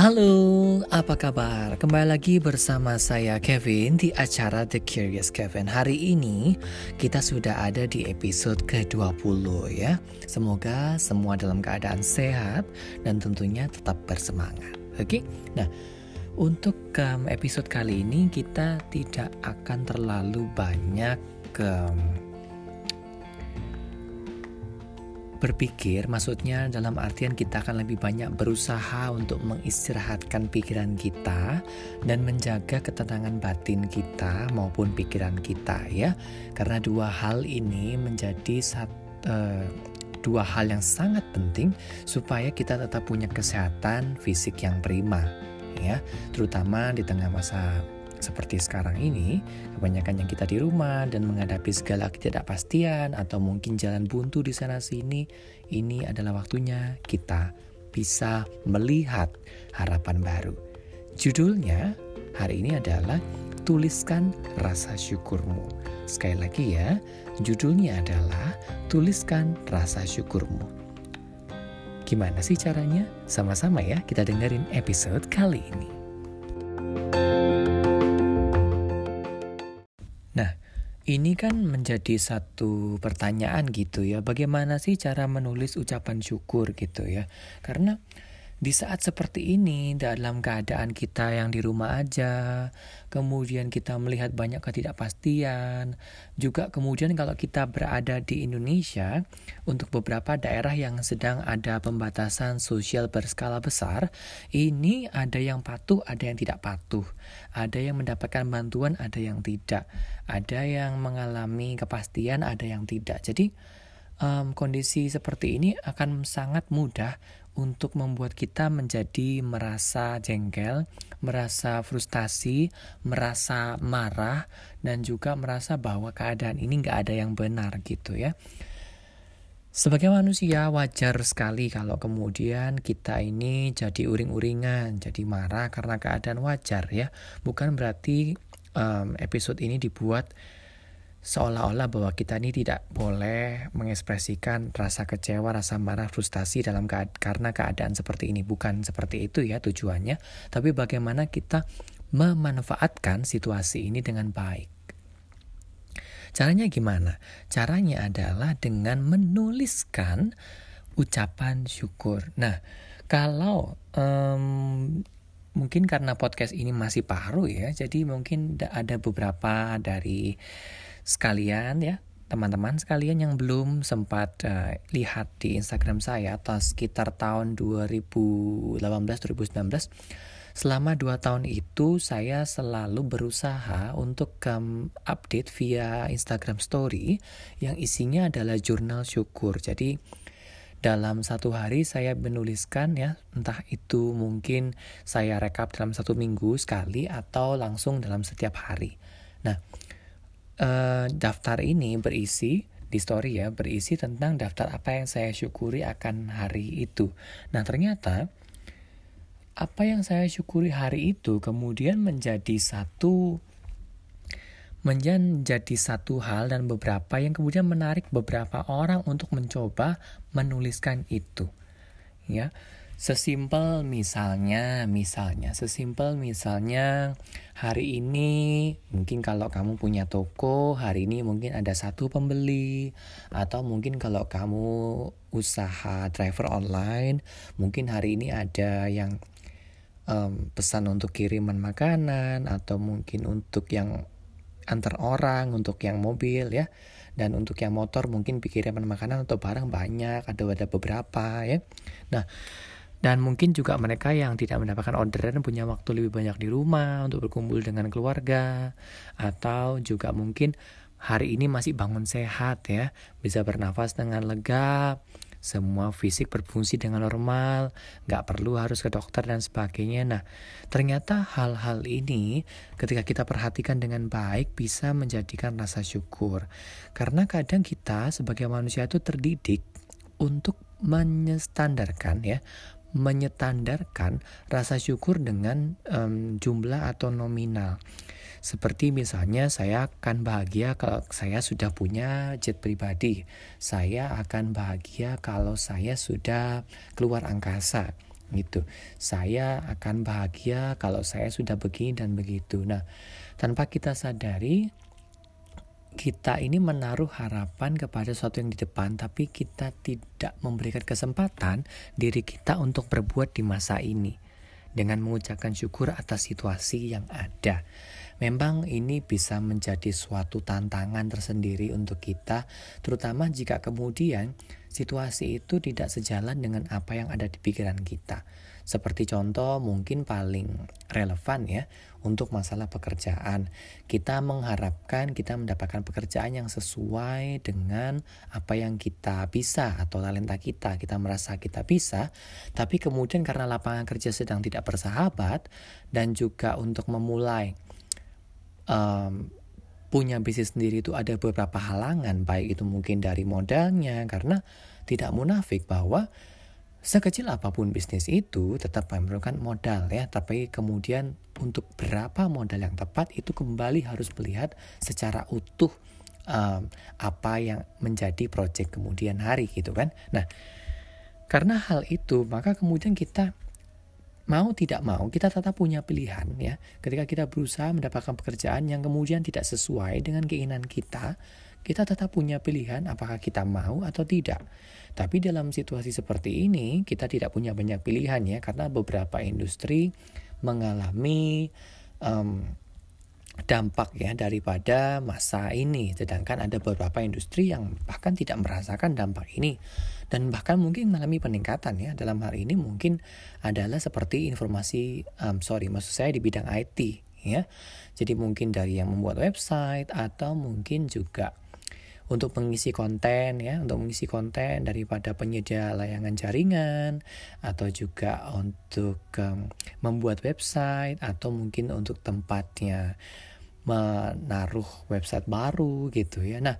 Halo, apa kabar? Kembali lagi bersama saya Kevin di acara The Curious Kevin. Hari ini kita sudah ada di episode ke-20 ya. Semoga semua dalam keadaan sehat dan tentunya tetap bersemangat. Oke? Nah, untuk um, episode kali ini kita tidak akan terlalu banyak um, berpikir, maksudnya dalam artian kita akan lebih banyak berusaha untuk mengistirahatkan pikiran kita dan menjaga ketenangan batin kita maupun pikiran kita ya. Karena dua hal ini menjadi satu uh, dua hal yang sangat penting supaya kita tetap punya kesehatan fisik yang prima ya, terutama di tengah masa seperti sekarang ini, kebanyakan yang kita di rumah dan menghadapi segala ketidakpastian atau mungkin jalan buntu di sana sini, ini adalah waktunya kita bisa melihat harapan baru. Judulnya hari ini adalah tuliskan rasa syukurmu. Sekali lagi ya, judulnya adalah tuliskan rasa syukurmu. Gimana sih caranya? Sama-sama ya kita dengerin episode kali ini. Ini kan menjadi satu pertanyaan gitu ya, bagaimana sih cara menulis ucapan syukur gitu ya? Karena di saat seperti ini dalam keadaan kita yang di rumah aja, kemudian kita melihat banyak ketidakpastian, juga kemudian kalau kita berada di Indonesia untuk beberapa daerah yang sedang ada pembatasan sosial berskala besar, ini ada yang patuh, ada yang tidak patuh, ada yang mendapatkan bantuan, ada yang tidak, ada yang mengalami kepastian, ada yang tidak. Jadi um, kondisi seperti ini akan sangat mudah untuk membuat kita menjadi merasa jengkel, merasa frustasi, merasa marah, dan juga merasa bahwa keadaan ini nggak ada yang benar gitu ya. Sebagai manusia wajar sekali kalau kemudian kita ini jadi uring-uringan, jadi marah karena keadaan wajar ya. Bukan berarti um, episode ini dibuat seolah-olah bahwa kita ini tidak boleh mengekspresikan rasa kecewa, rasa marah, frustasi dalam karena keadaan seperti ini. Bukan seperti itu ya tujuannya, tapi bagaimana kita memanfaatkan situasi ini dengan baik. Caranya gimana? Caranya adalah dengan menuliskan ucapan syukur. Nah, kalau um, mungkin karena podcast ini masih paru ya, jadi mungkin ada beberapa dari sekalian ya teman-teman sekalian yang belum sempat uh, lihat di Instagram saya atau sekitar tahun 2018-2019 selama dua tahun itu saya selalu berusaha untuk um, update via Instagram Story yang isinya adalah jurnal syukur. Jadi dalam satu hari saya menuliskan ya entah itu mungkin saya rekap dalam satu minggu sekali atau langsung dalam setiap hari. Nah uh, daftar ini berisi di story ya berisi tentang daftar apa yang saya syukuri akan hari itu. Nah ternyata apa yang saya syukuri hari itu kemudian menjadi satu menjadi satu hal dan beberapa yang kemudian menarik beberapa orang untuk mencoba menuliskan itu ya Sesimpel misalnya, misalnya, sesimpel misalnya hari ini mungkin kalau kamu punya toko, hari ini mungkin ada satu pembeli atau mungkin kalau kamu usaha driver online, mungkin hari ini ada yang um, pesan untuk kiriman makanan atau mungkin untuk yang antar orang, untuk yang mobil ya. Dan untuk yang motor mungkin kiriman makanan atau barang banyak, ada ada beberapa ya. Nah, dan mungkin juga mereka yang tidak mendapatkan orderan punya waktu lebih banyak di rumah untuk berkumpul dengan keluarga atau juga mungkin hari ini masih bangun sehat ya, bisa bernafas dengan lega, semua fisik berfungsi dengan normal, nggak perlu harus ke dokter dan sebagainya. Nah, ternyata hal-hal ini ketika kita perhatikan dengan baik bisa menjadikan rasa syukur. Karena kadang kita sebagai manusia itu terdidik untuk menyestandarkan ya menyetandarkan rasa syukur dengan um, jumlah atau nominal. Seperti misalnya saya akan bahagia kalau saya sudah punya jet pribadi. Saya akan bahagia kalau saya sudah keluar angkasa. gitu. Saya akan bahagia kalau saya sudah begini dan begitu. Nah, tanpa kita sadari kita ini menaruh harapan kepada sesuatu yang di depan tapi kita tidak memberikan kesempatan diri kita untuk berbuat di masa ini dengan mengucapkan syukur atas situasi yang ada. Memang ini bisa menjadi suatu tantangan tersendiri untuk kita, terutama jika kemudian situasi itu tidak sejalan dengan apa yang ada di pikiran kita. Seperti contoh mungkin paling relevan ya untuk masalah pekerjaan. Kita mengharapkan kita mendapatkan pekerjaan yang sesuai dengan apa yang kita bisa atau talenta kita. Kita merasa kita bisa, tapi kemudian karena lapangan kerja sedang tidak bersahabat dan juga untuk memulai um, punya bisnis sendiri itu ada beberapa halangan baik itu mungkin dari modalnya karena tidak munafik bahwa sekecil apa pun bisnis itu tetap memerlukan modal ya. Tapi kemudian untuk berapa modal yang tepat itu kembali harus melihat secara utuh um, apa yang menjadi proyek kemudian hari gitu kan. Nah karena hal itu maka kemudian kita mau tidak mau kita tetap punya pilihan ya. Ketika kita berusaha mendapatkan pekerjaan yang kemudian tidak sesuai dengan keinginan kita, kita tetap punya pilihan apakah kita mau atau tidak. Tapi dalam situasi seperti ini kita tidak punya banyak pilihan ya karena beberapa industri mengalami um, dampak ya daripada masa ini. Sedangkan ada beberapa industri yang bahkan tidak merasakan dampak ini dan bahkan mungkin mengalami peningkatan ya. Dalam hal ini mungkin adalah seperti informasi um, sorry maksud saya di bidang IT ya. Jadi mungkin dari yang membuat website atau mungkin juga untuk mengisi konten ya untuk mengisi konten daripada penyedia layangan jaringan atau juga untuk um, membuat website atau mungkin untuk tempatnya menaruh website baru gitu ya nah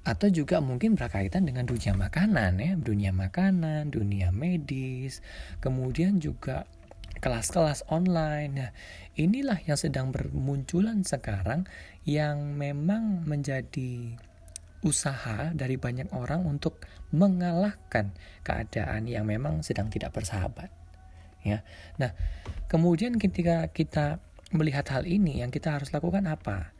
atau juga mungkin berkaitan dengan dunia makanan ya dunia makanan dunia medis kemudian juga kelas-kelas online nah inilah yang sedang bermunculan sekarang yang memang menjadi usaha dari banyak orang untuk mengalahkan keadaan yang memang sedang tidak bersahabat. Ya. Nah, kemudian ketika kita melihat hal ini yang kita harus lakukan apa?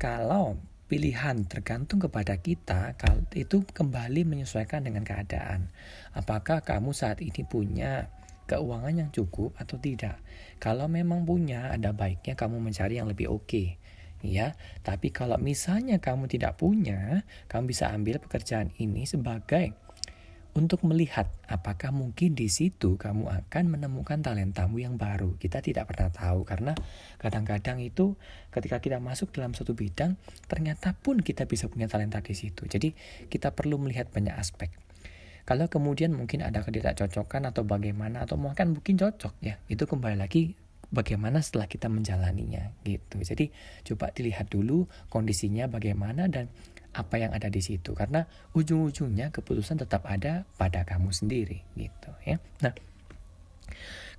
Kalau pilihan tergantung kepada kita, itu kembali menyesuaikan dengan keadaan. Apakah kamu saat ini punya keuangan yang cukup atau tidak? Kalau memang punya, ada baiknya kamu mencari yang lebih oke. Okay ya. Tapi kalau misalnya kamu tidak punya, kamu bisa ambil pekerjaan ini sebagai untuk melihat apakah mungkin di situ kamu akan menemukan talentamu yang baru. Kita tidak pernah tahu karena kadang-kadang itu ketika kita masuk dalam suatu bidang ternyata pun kita bisa punya talenta di situ. Jadi kita perlu melihat banyak aspek. Kalau kemudian mungkin ada ketidakcocokan atau bagaimana atau mungkin mungkin cocok ya, itu kembali lagi bagaimana setelah kita menjalaninya gitu. Jadi coba dilihat dulu kondisinya bagaimana dan apa yang ada di situ. Karena ujung-ujungnya keputusan tetap ada pada kamu sendiri gitu ya. Nah,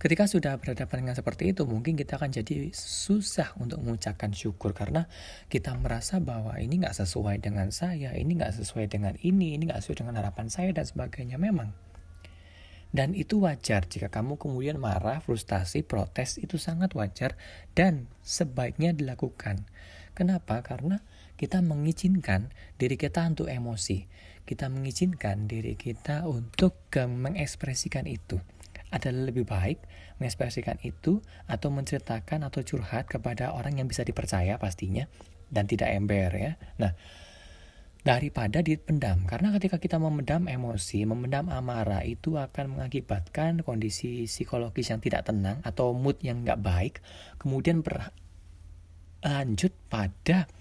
ketika sudah berhadapan dengan seperti itu mungkin kita akan jadi susah untuk mengucapkan syukur. Karena kita merasa bahwa ini nggak sesuai dengan saya, ini nggak sesuai dengan ini, ini nggak sesuai dengan harapan saya dan sebagainya. Memang. Dan itu wajar jika kamu kemudian marah, frustasi, protes itu sangat wajar. Dan sebaiknya dilakukan. Kenapa? Karena kita mengizinkan diri kita untuk emosi. Kita mengizinkan diri kita untuk mengekspresikan itu. Adalah lebih baik mengekspresikan itu atau menceritakan atau curhat kepada orang yang bisa dipercaya pastinya dan tidak ember ya. Nah, daripada dipendam. Karena ketika kita memendam emosi, memendam amarah itu akan mengakibatkan kondisi psikologis yang tidak tenang atau mood yang nggak baik, kemudian berlanjut pada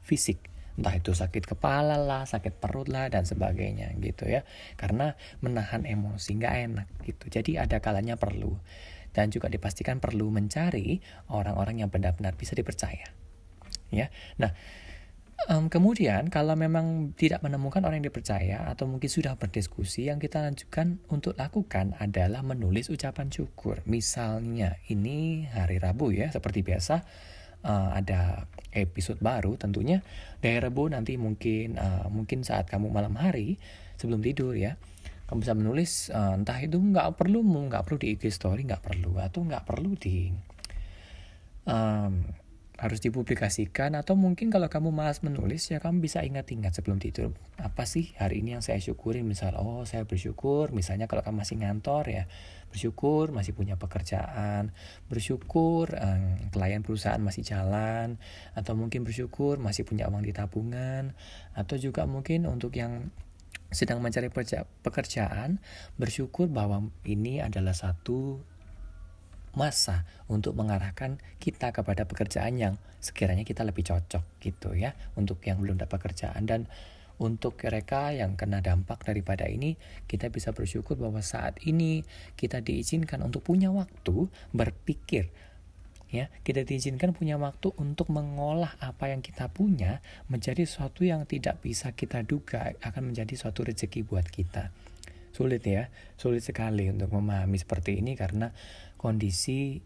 fisik. Entah itu sakit kepala lah, sakit perut lah, dan sebagainya gitu ya. Karena menahan emosi nggak enak gitu. Jadi ada kalanya perlu. Dan juga dipastikan perlu mencari orang-orang yang benar-benar bisa dipercaya. Ya, nah Um, kemudian kalau memang tidak menemukan orang yang dipercaya atau mungkin sudah berdiskusi, yang kita lanjutkan untuk lakukan adalah menulis ucapan syukur. Misalnya ini hari Rabu ya, seperti biasa uh, ada episode baru tentunya. Dari Rabu nanti mungkin uh, mungkin saat kamu malam hari sebelum tidur ya, kamu bisa menulis uh, entah itu nggak perlu nggak perlu di IG story nggak perlu atau nggak perlu di um, harus dipublikasikan atau mungkin kalau kamu malas menulis ya kamu bisa ingat-ingat sebelum tidur. Apa sih hari ini yang saya syukuri misal oh saya bersyukur. Misalnya kalau kamu masih ngantor ya bersyukur masih punya pekerjaan. Bersyukur um, klien perusahaan masih jalan. Atau mungkin bersyukur masih punya uang di tabungan. Atau juga mungkin untuk yang sedang mencari pekerjaan bersyukur bahwa ini adalah satu masa untuk mengarahkan kita kepada pekerjaan yang sekiranya kita lebih cocok gitu ya untuk yang belum dapat pekerjaan dan untuk mereka yang kena dampak daripada ini kita bisa bersyukur bahwa saat ini kita diizinkan untuk punya waktu berpikir ya. Kita diizinkan punya waktu untuk mengolah apa yang kita punya menjadi sesuatu yang tidak bisa kita duga akan menjadi suatu rezeki buat kita. Sulit ya sulit sekali untuk memahami seperti ini karena kondisi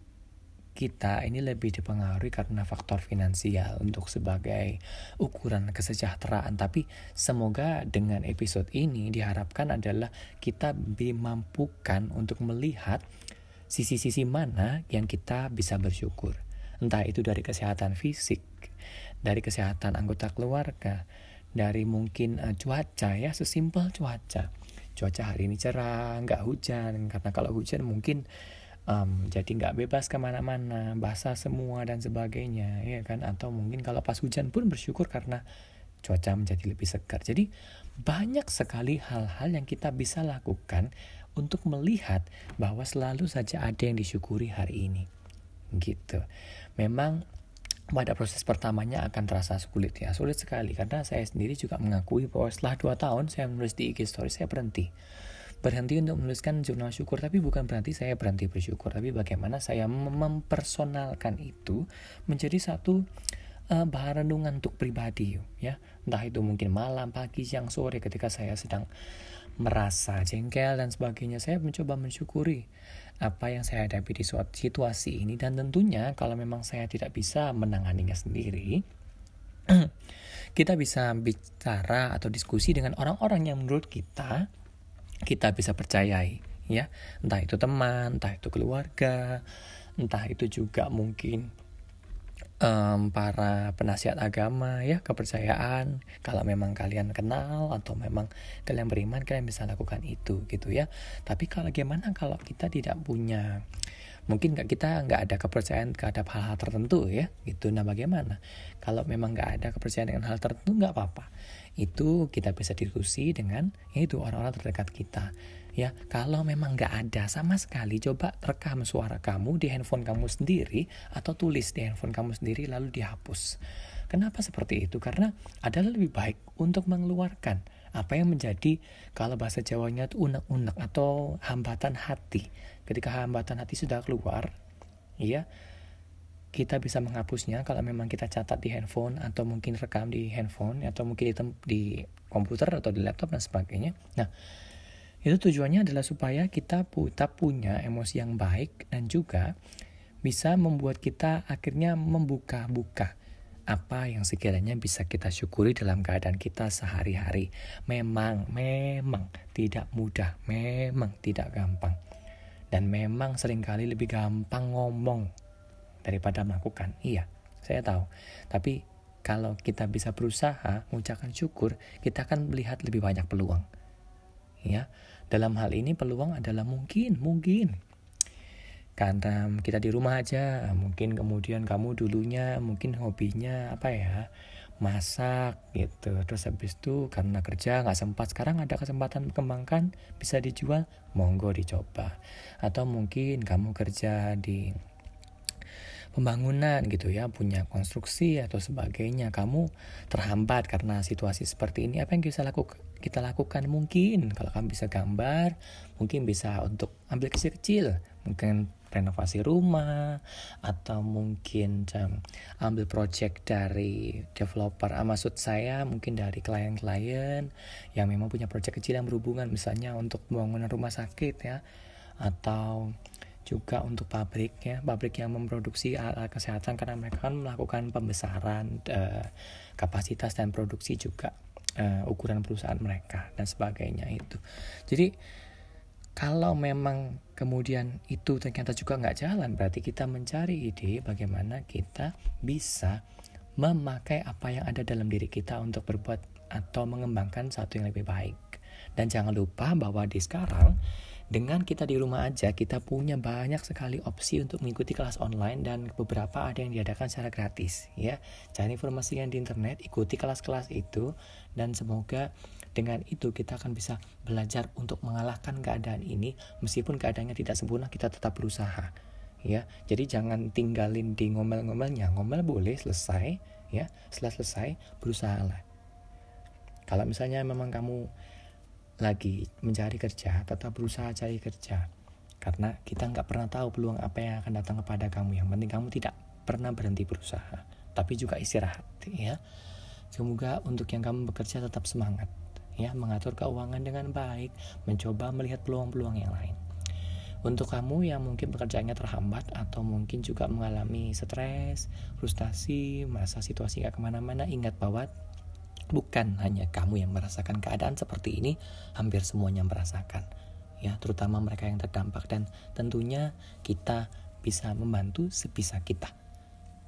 kita ini lebih dipengaruhi karena faktor finansial untuk sebagai ukuran kesejahteraan. Tapi semoga dengan episode ini diharapkan adalah kita dimampukan untuk melihat sisi-sisi mana yang kita bisa bersyukur. Entah itu dari kesehatan fisik, dari kesehatan anggota keluarga, dari mungkin uh, cuaca ya, sesimpel cuaca. Cuaca hari ini cerah, nggak hujan, karena kalau hujan mungkin um, jadi nggak bebas ke mana-mana basah semua dan sebagainya ya kan? Atau mungkin kalau pas hujan pun bersyukur karena cuaca menjadi lebih segar. Jadi banyak sekali hal-hal yang kita bisa lakukan untuk melihat bahwa selalu saja ada yang disyukuri hari ini. Gitu. Memang pada proses pertamanya akan terasa sulit ya sulit sekali. Karena saya sendiri juga mengakui bahwa setelah dua tahun saya menulis di IG story saya berhenti berhenti untuk menuliskan jurnal syukur. Tapi bukan berarti saya berhenti bersyukur. Tapi bagaimana saya mempersonalkan itu menjadi satu uh, bahan renungan untuk pribadi ya. Entah itu mungkin malam pagi siang sore ketika saya sedang merasa jengkel dan sebagainya saya mencoba mensyukuri apa yang saya hadapi di suatu situasi ini. Dan tentunya kalau memang saya tidak bisa menanganinya sendiri kita bisa bicara atau diskusi dengan orang-orang yang menurut kita kita bisa percayai ya. Entah itu teman entah itu keluarga entah itu juga mungkin um, para penasihat agama ya kepercayaan. Kalau memang kalian kenal atau memang kalian beriman kalian bisa lakukan itu gitu ya. Tapi kalau gimana kalau kita tidak punya mungkin nggak kita nggak ada kepercayaan terhadap hal-hal tertentu ya gitu. Nah bagaimana? Kalau memang nggak ada kepercayaan dengan hal tertentu nggak apa-apa. Itu kita bisa diskusi dengan itu orang-orang terdekat kita ya kalau memang nggak ada sama sekali coba rekam suara kamu di handphone kamu sendiri atau tulis di handphone kamu sendiri lalu dihapus. Kenapa seperti itu? Karena adalah lebih baik untuk mengeluarkan apa yang menjadi kalau bahasa Jawanya itu unek-unek atau hambatan hati. Ketika hambatan hati sudah keluar ya kita bisa menghapusnya kalau memang kita catat di handphone atau mungkin rekam di handphone atau mungkin di, di komputer atau di laptop dan sebagainya. Nah, itu tujuannya adalah supaya kita tetap punya emosi yang baik dan juga bisa membuat kita akhirnya membuka-buka apa yang sekiranya bisa kita syukuri dalam keadaan kita sehari-hari. Memang, memang tidak mudah, memang tidak gampang. Dan memang sering kali lebih gampang ngomong daripada melakukan. Iya, saya tahu. Tapi kalau kita bisa berusaha mengucapkan syukur, kita akan melihat lebih banyak peluang. Ya, dalam hal ini peluang adalah mungkin, mungkin. Karena kita di rumah aja, mungkin kemudian kamu dulunya mungkin hobinya apa ya, masak gitu. Terus habis itu karena kerja nggak sempat sekarang ada kesempatan kembangkan bisa dijual monggo dicoba. Atau mungkin kamu kerja di pembangunan gitu ya punya konstruksi atau sebagainya. Kamu terhambat karena situasi seperti ini. Apa yang bisa lakukan kita lakukan? Mungkin kalau kamu bisa gambar mungkin bisa untuk ambil kecil-kecil mungkin renovasi rumah atau mungkin ambil project dari developer. Ah, maksud saya mungkin dari klien-klien yang memang punya project kecil yang berhubungan misalnya untuk pembangunan rumah sakit ya atau juga untuk pabrik ya pabrik yang memproduksi alat kesehatan karena mereka kan melakukan pembesaran uh, kapasitas dan produksi juga uh, ukuran perusahaan mereka dan sebagainya itu. Jadi kalau memang kemudian itu ternyata juga nggak jalan, berarti kita mencari ide bagaimana kita bisa memakai apa yang ada dalam diri kita untuk berbuat atau mengembangkan satu yang lebih baik. Dan jangan lupa bahwa di sekarang dengan kita di rumah aja kita punya banyak sekali opsi untuk mengikuti kelas online dan beberapa ada yang diadakan secara gratis ya. Cari informasinya di internet ikuti kelas-kelas itu dan semoga dengan itu kita akan bisa belajar untuk mengalahkan keadaan ini. Meskipun keadaannya tidak sempurna kita tetap berusaha ya. Jadi jangan tinggalin di ngomel-ngomelnya. Ngomel boleh selesai ya. Setelah selesai berusaha lah kalau misalnya memang kamu lagi mencari kerja, tetap berusaha cari kerja. Karena kita nggak pernah tahu peluang apa yang akan datang kepada kamu. Yang penting kamu tidak pernah berhenti berusaha, tapi juga istirahat, ya. Semoga untuk yang kamu bekerja tetap semangat, ya, mengatur keuangan dengan baik, mencoba melihat peluang-peluang yang lain. Untuk kamu yang mungkin pekerjaannya terhambat atau mungkin juga mengalami stres, frustasi, merasa situasi gak ke mana-mana, ingat bahwa bukan hanya kamu yang merasakan keadaan seperti ini, hampir semuanya merasakan. Ya, terutama mereka yang terdampak dan tentunya kita bisa membantu sebisa kita.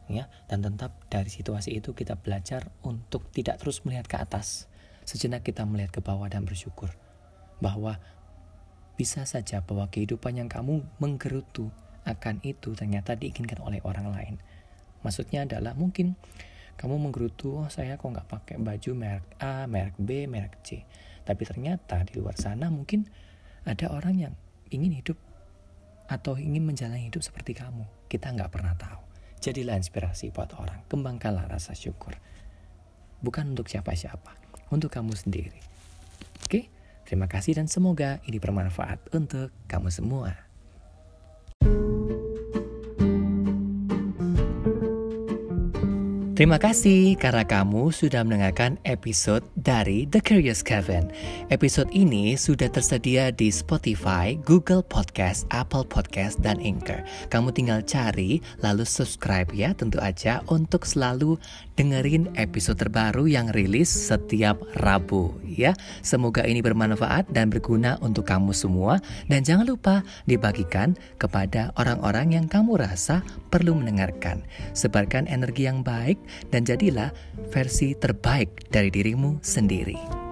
Ya, dan tetap dari situasi itu kita belajar untuk tidak terus melihat ke atas. Sejenak kita melihat ke bawah dan bersyukur bahwa bisa saja bahwa kehidupan yang kamu menggerutu akan itu ternyata diinginkan oleh orang lain. Maksudnya adalah mungkin kamu menggerutu, oh saya kok nggak pakai baju merek A, merek B, merek C. Tapi ternyata di luar sana mungkin ada orang yang ingin hidup atau ingin menjalani hidup seperti kamu. Kita nggak pernah tahu. Jadilah inspirasi buat orang. Kembangkanlah rasa syukur. Bukan untuk siapa-siapa, untuk kamu sendiri. Oke, terima kasih dan semoga ini bermanfaat untuk kamu semua. Terima kasih karena kamu sudah mendengarkan episode dari The Curious Kevin. Episode ini sudah tersedia di Spotify, Google Podcast, Apple Podcast, dan Anchor. Kamu tinggal cari lalu subscribe ya tentu aja untuk selalu dengerin episode terbaru yang rilis setiap Rabu ya. Semoga ini bermanfaat dan berguna untuk kamu semua dan jangan lupa dibagikan kepada orang-orang yang kamu rasa perlu mendengarkan. Sebarkan energi yang baik dan jadilah versi terbaik dari dirimu sendiri.